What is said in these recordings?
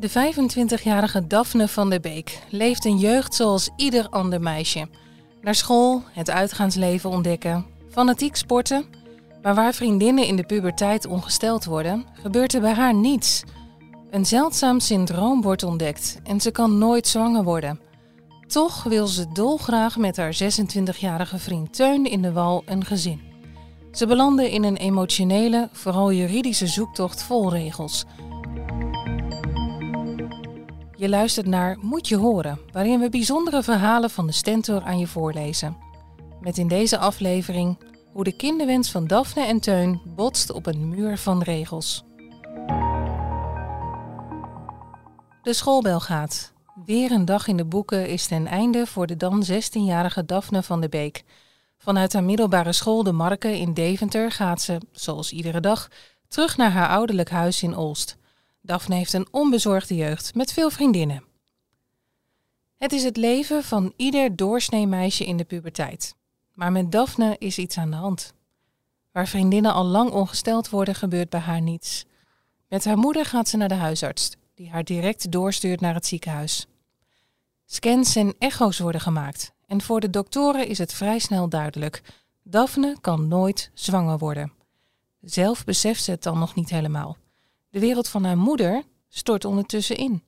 De 25-jarige Daphne van der Beek leeft een jeugd zoals ieder ander meisje. Naar school, het uitgaansleven ontdekken, fanatiek sporten. Maar waar vriendinnen in de puberteit ongesteld worden, gebeurt er bij haar niets. Een zeldzaam syndroom wordt ontdekt en ze kan nooit zwanger worden. Toch wil ze dolgraag met haar 26-jarige vriend Teun in de wal een gezin. Ze belanden in een emotionele, vooral juridische zoektocht vol regels. Je luistert naar Moet je horen, waarin we bijzondere verhalen van de Stentor aan je voorlezen. Met in deze aflevering hoe de kinderwens van Daphne en Teun botst op een muur van regels. De schoolbel gaat. Weer een dag in de boeken is ten einde voor de dan 16-jarige Daphne van de Beek. Vanuit haar middelbare school De Marke in Deventer gaat ze, zoals iedere dag, terug naar haar ouderlijk huis in Olst. Daphne heeft een onbezorgde jeugd met veel vriendinnen. Het is het leven van ieder doorsnee meisje in de puberteit. Maar met Daphne is iets aan de hand. Waar vriendinnen al lang ongesteld worden, gebeurt bij haar niets. Met haar moeder gaat ze naar de huisarts, die haar direct doorstuurt naar het ziekenhuis. Scans en echo's worden gemaakt en voor de doktoren is het vrij snel duidelijk. Daphne kan nooit zwanger worden. Zelf beseft ze het dan nog niet helemaal. De wereld van haar moeder stort ondertussen in.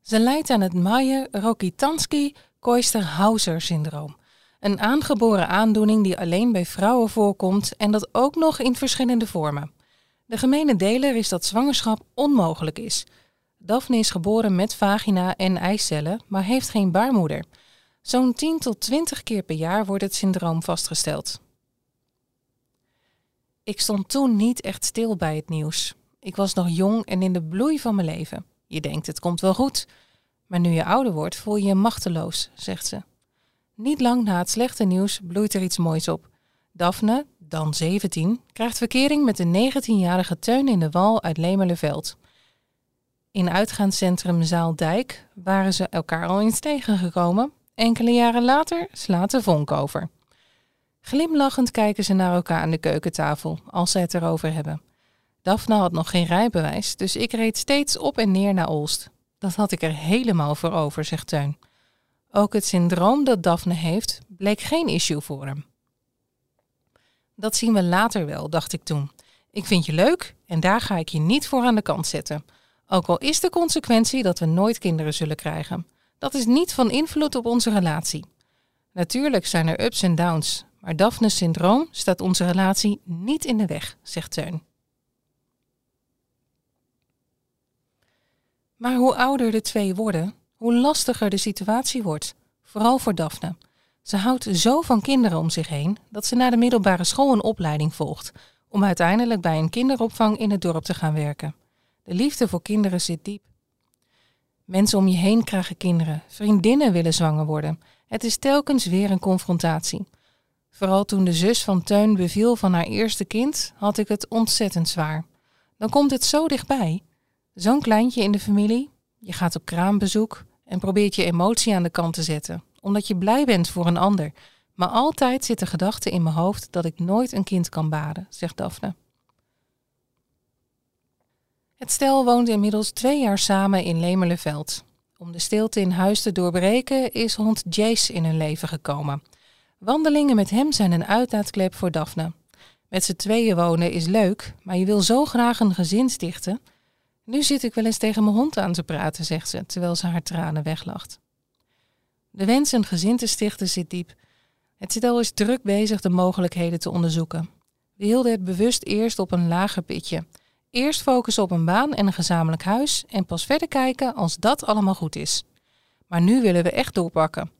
Ze lijdt aan het Mayer-Rokitansky-Koister-Hauser-syndroom. Een aangeboren aandoening die alleen bij vrouwen voorkomt en dat ook nog in verschillende vormen. De gemene deler is dat zwangerschap onmogelijk is. Daphne is geboren met vagina en eicellen, maar heeft geen baarmoeder. Zo'n 10 tot 20 keer per jaar wordt het syndroom vastgesteld. Ik stond toen niet echt stil bij het nieuws. Ik was nog jong en in de bloei van mijn leven. Je denkt het komt wel goed. Maar nu je ouder wordt, voel je je machteloos, zegt ze. Niet lang na het slechte nieuws bloeit er iets moois op. Daphne, dan 17, krijgt verkering met de 19-jarige Teun in de Wal uit Lemerleveld. In uitgaanscentrum Zaaldijk waren ze elkaar al eens tegengekomen. Enkele jaren later slaat de vonk over. Glimlachend kijken ze naar elkaar aan de keukentafel als ze het erover hebben. Daphne had nog geen rijbewijs, dus ik reed steeds op en neer naar Olst. Dat had ik er helemaal voor over, zegt Teun. Ook het syndroom dat Daphne heeft, bleek geen issue voor hem. Dat zien we later wel, dacht ik toen. Ik vind je leuk en daar ga ik je niet voor aan de kant zetten. Ook al is de consequentie dat we nooit kinderen zullen krijgen. Dat is niet van invloed op onze relatie. Natuurlijk zijn er ups en downs, maar Daphne's syndroom staat onze relatie niet in de weg, zegt Teun. Maar hoe ouder de twee worden, hoe lastiger de situatie wordt. Vooral voor Daphne. Ze houdt zo van kinderen om zich heen dat ze na de middelbare school een opleiding volgt, om uiteindelijk bij een kinderopvang in het dorp te gaan werken. De liefde voor kinderen zit diep. Mensen om je heen krijgen kinderen, vriendinnen willen zwanger worden. Het is telkens weer een confrontatie. Vooral toen de zus van Teun beviel van haar eerste kind, had ik het ontzettend zwaar. Dan komt het zo dichtbij. Zo'n kleintje in de familie, je gaat op kraambezoek en probeert je emotie aan de kant te zetten, omdat je blij bent voor een ander. Maar altijd zit de gedachte in mijn hoofd dat ik nooit een kind kan baden, zegt Daphne. Het stel woont inmiddels twee jaar samen in Lemerleveld. Om de stilte in huis te doorbreken is hond Jace in hun leven gekomen. Wandelingen met hem zijn een uitlaatklep voor Daphne. Met z'n tweeën wonen is leuk, maar je wil zo graag een gezin stichten nu zit ik wel eens tegen mijn hond aan te praten, zegt ze, terwijl ze haar tranen weglacht. De wens een gezin te stichten zit diep. Het stel is druk bezig de mogelijkheden te onderzoeken. We hielden het bewust eerst op een lager pitje. Eerst focussen op een baan en een gezamenlijk huis en pas verder kijken als dat allemaal goed is. Maar nu willen we echt doorpakken.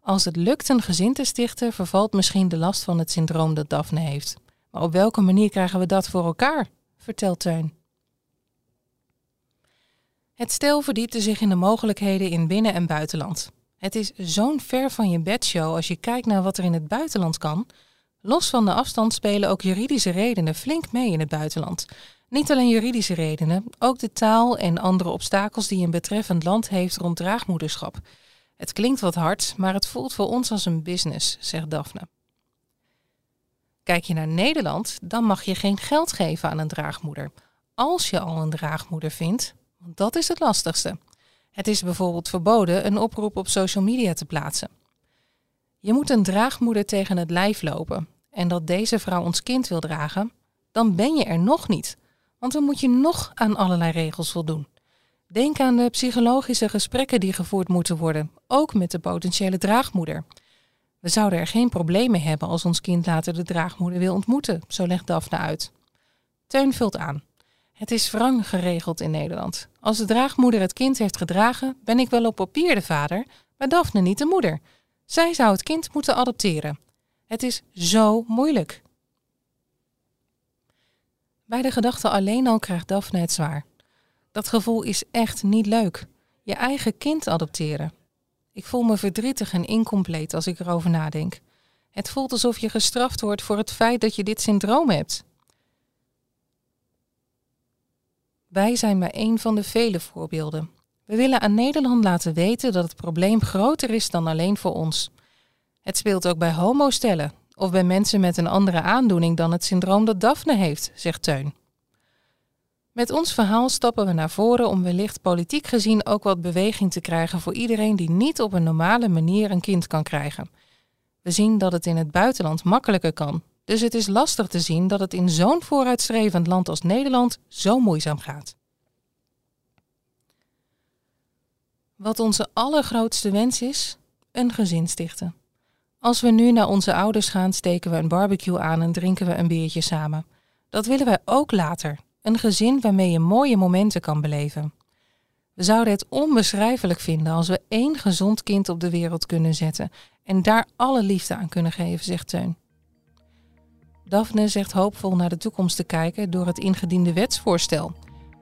Als het lukt een gezin te stichten, vervalt misschien de last van het syndroom dat Daphne heeft. Maar op welke manier krijgen we dat voor elkaar? vertelt Teun. Het stel verdiepte zich in de mogelijkheden in binnen- en buitenland. Het is zo'n ver van je bedshow als je kijkt naar wat er in het buitenland kan. Los van de afstand spelen ook juridische redenen flink mee in het buitenland. Niet alleen juridische redenen, ook de taal en andere obstakels die een betreffend land heeft rond draagmoederschap. Het klinkt wat hard, maar het voelt voor ons als een business, zegt Daphne. Kijk je naar Nederland, dan mag je geen geld geven aan een draagmoeder. Als je al een draagmoeder vindt, Dat is het lastigste. Het is bijvoorbeeld verboden een oproep op social media te plaatsen. Je moet een draagmoeder tegen het lijf lopen en dat deze vrouw ons kind wil dragen, dan ben je er nog niet. Want dan moet je nog aan allerlei regels voldoen. Denk aan de psychologische gesprekken die gevoerd moeten worden, ook met de potentiële draagmoeder. We zouden er geen probleem mee hebben als ons kind later de draagmoeder wil ontmoeten, zo legt Daphne uit. Teun vult aan. Het is wrang geregeld in Nederland. Als de draagmoeder het kind heeft gedragen, ben ik wel op papier de vader, maar Daphne niet de moeder. Zij zou het kind moeten adopteren. Het is zo moeilijk. Bij de gedachte alleen al krijgt Daphne het zwaar. Dat gevoel is echt niet leuk. Je eigen kind adopteren. Ik voel me verdrietig en incompleet als ik erover nadenk. Het voelt alsof je gestraft wordt voor het feit dat je dit syndroom hebt. Wij zijn maar één van de vele voorbeelden. We willen aan Nederland laten weten dat het probleem groter is dan alleen voor ons. Het speelt ook bij homostellen of bij mensen met een andere aandoening dan het syndroom dat Daphne heeft, zegt Teun. Met ons verhaal stappen we naar voren om wellicht politiek gezien ook wat beweging te krijgen voor iedereen die niet op een normale manier een kind kan krijgen. We zien dat het in het buitenland makkelijker kan, dus het is lastig te zien dat het in zo'n vooruitstrevend land als Nederland zo moeizaam gaat. Wat onze allergrootste wens is: een gezin stichten. Als we nu naar onze ouders gaan, steken we een barbecue aan en drinken we een biertje samen. Dat willen wij ook later. Een gezin waarmee je mooie momenten kan beleven. We zouden het onbeschrijfelijk vinden als we één gezond kind op de wereld kunnen zetten en daar alle liefde aan kunnen geven, zegt Teun. Daphne zegt hoopvol naar de toekomst te kijken door het ingediende wetsvoorstel.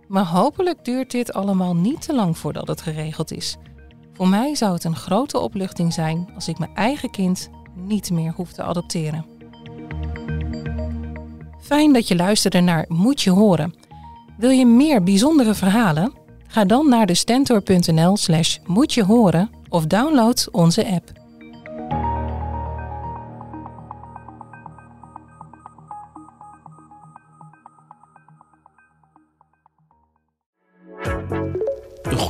Maar hopelijk duurt dit allemaal niet te lang voordat het geregeld is. Voor mij zou het een grote opluchting zijn als ik mijn eigen kind niet meer hoef te adopteren. Fijn dat je luisterde naar Moet je horen. Wil je meer bijzondere verhalen? Ga dan naar de stentor.nl slash moet je horen of download onze app.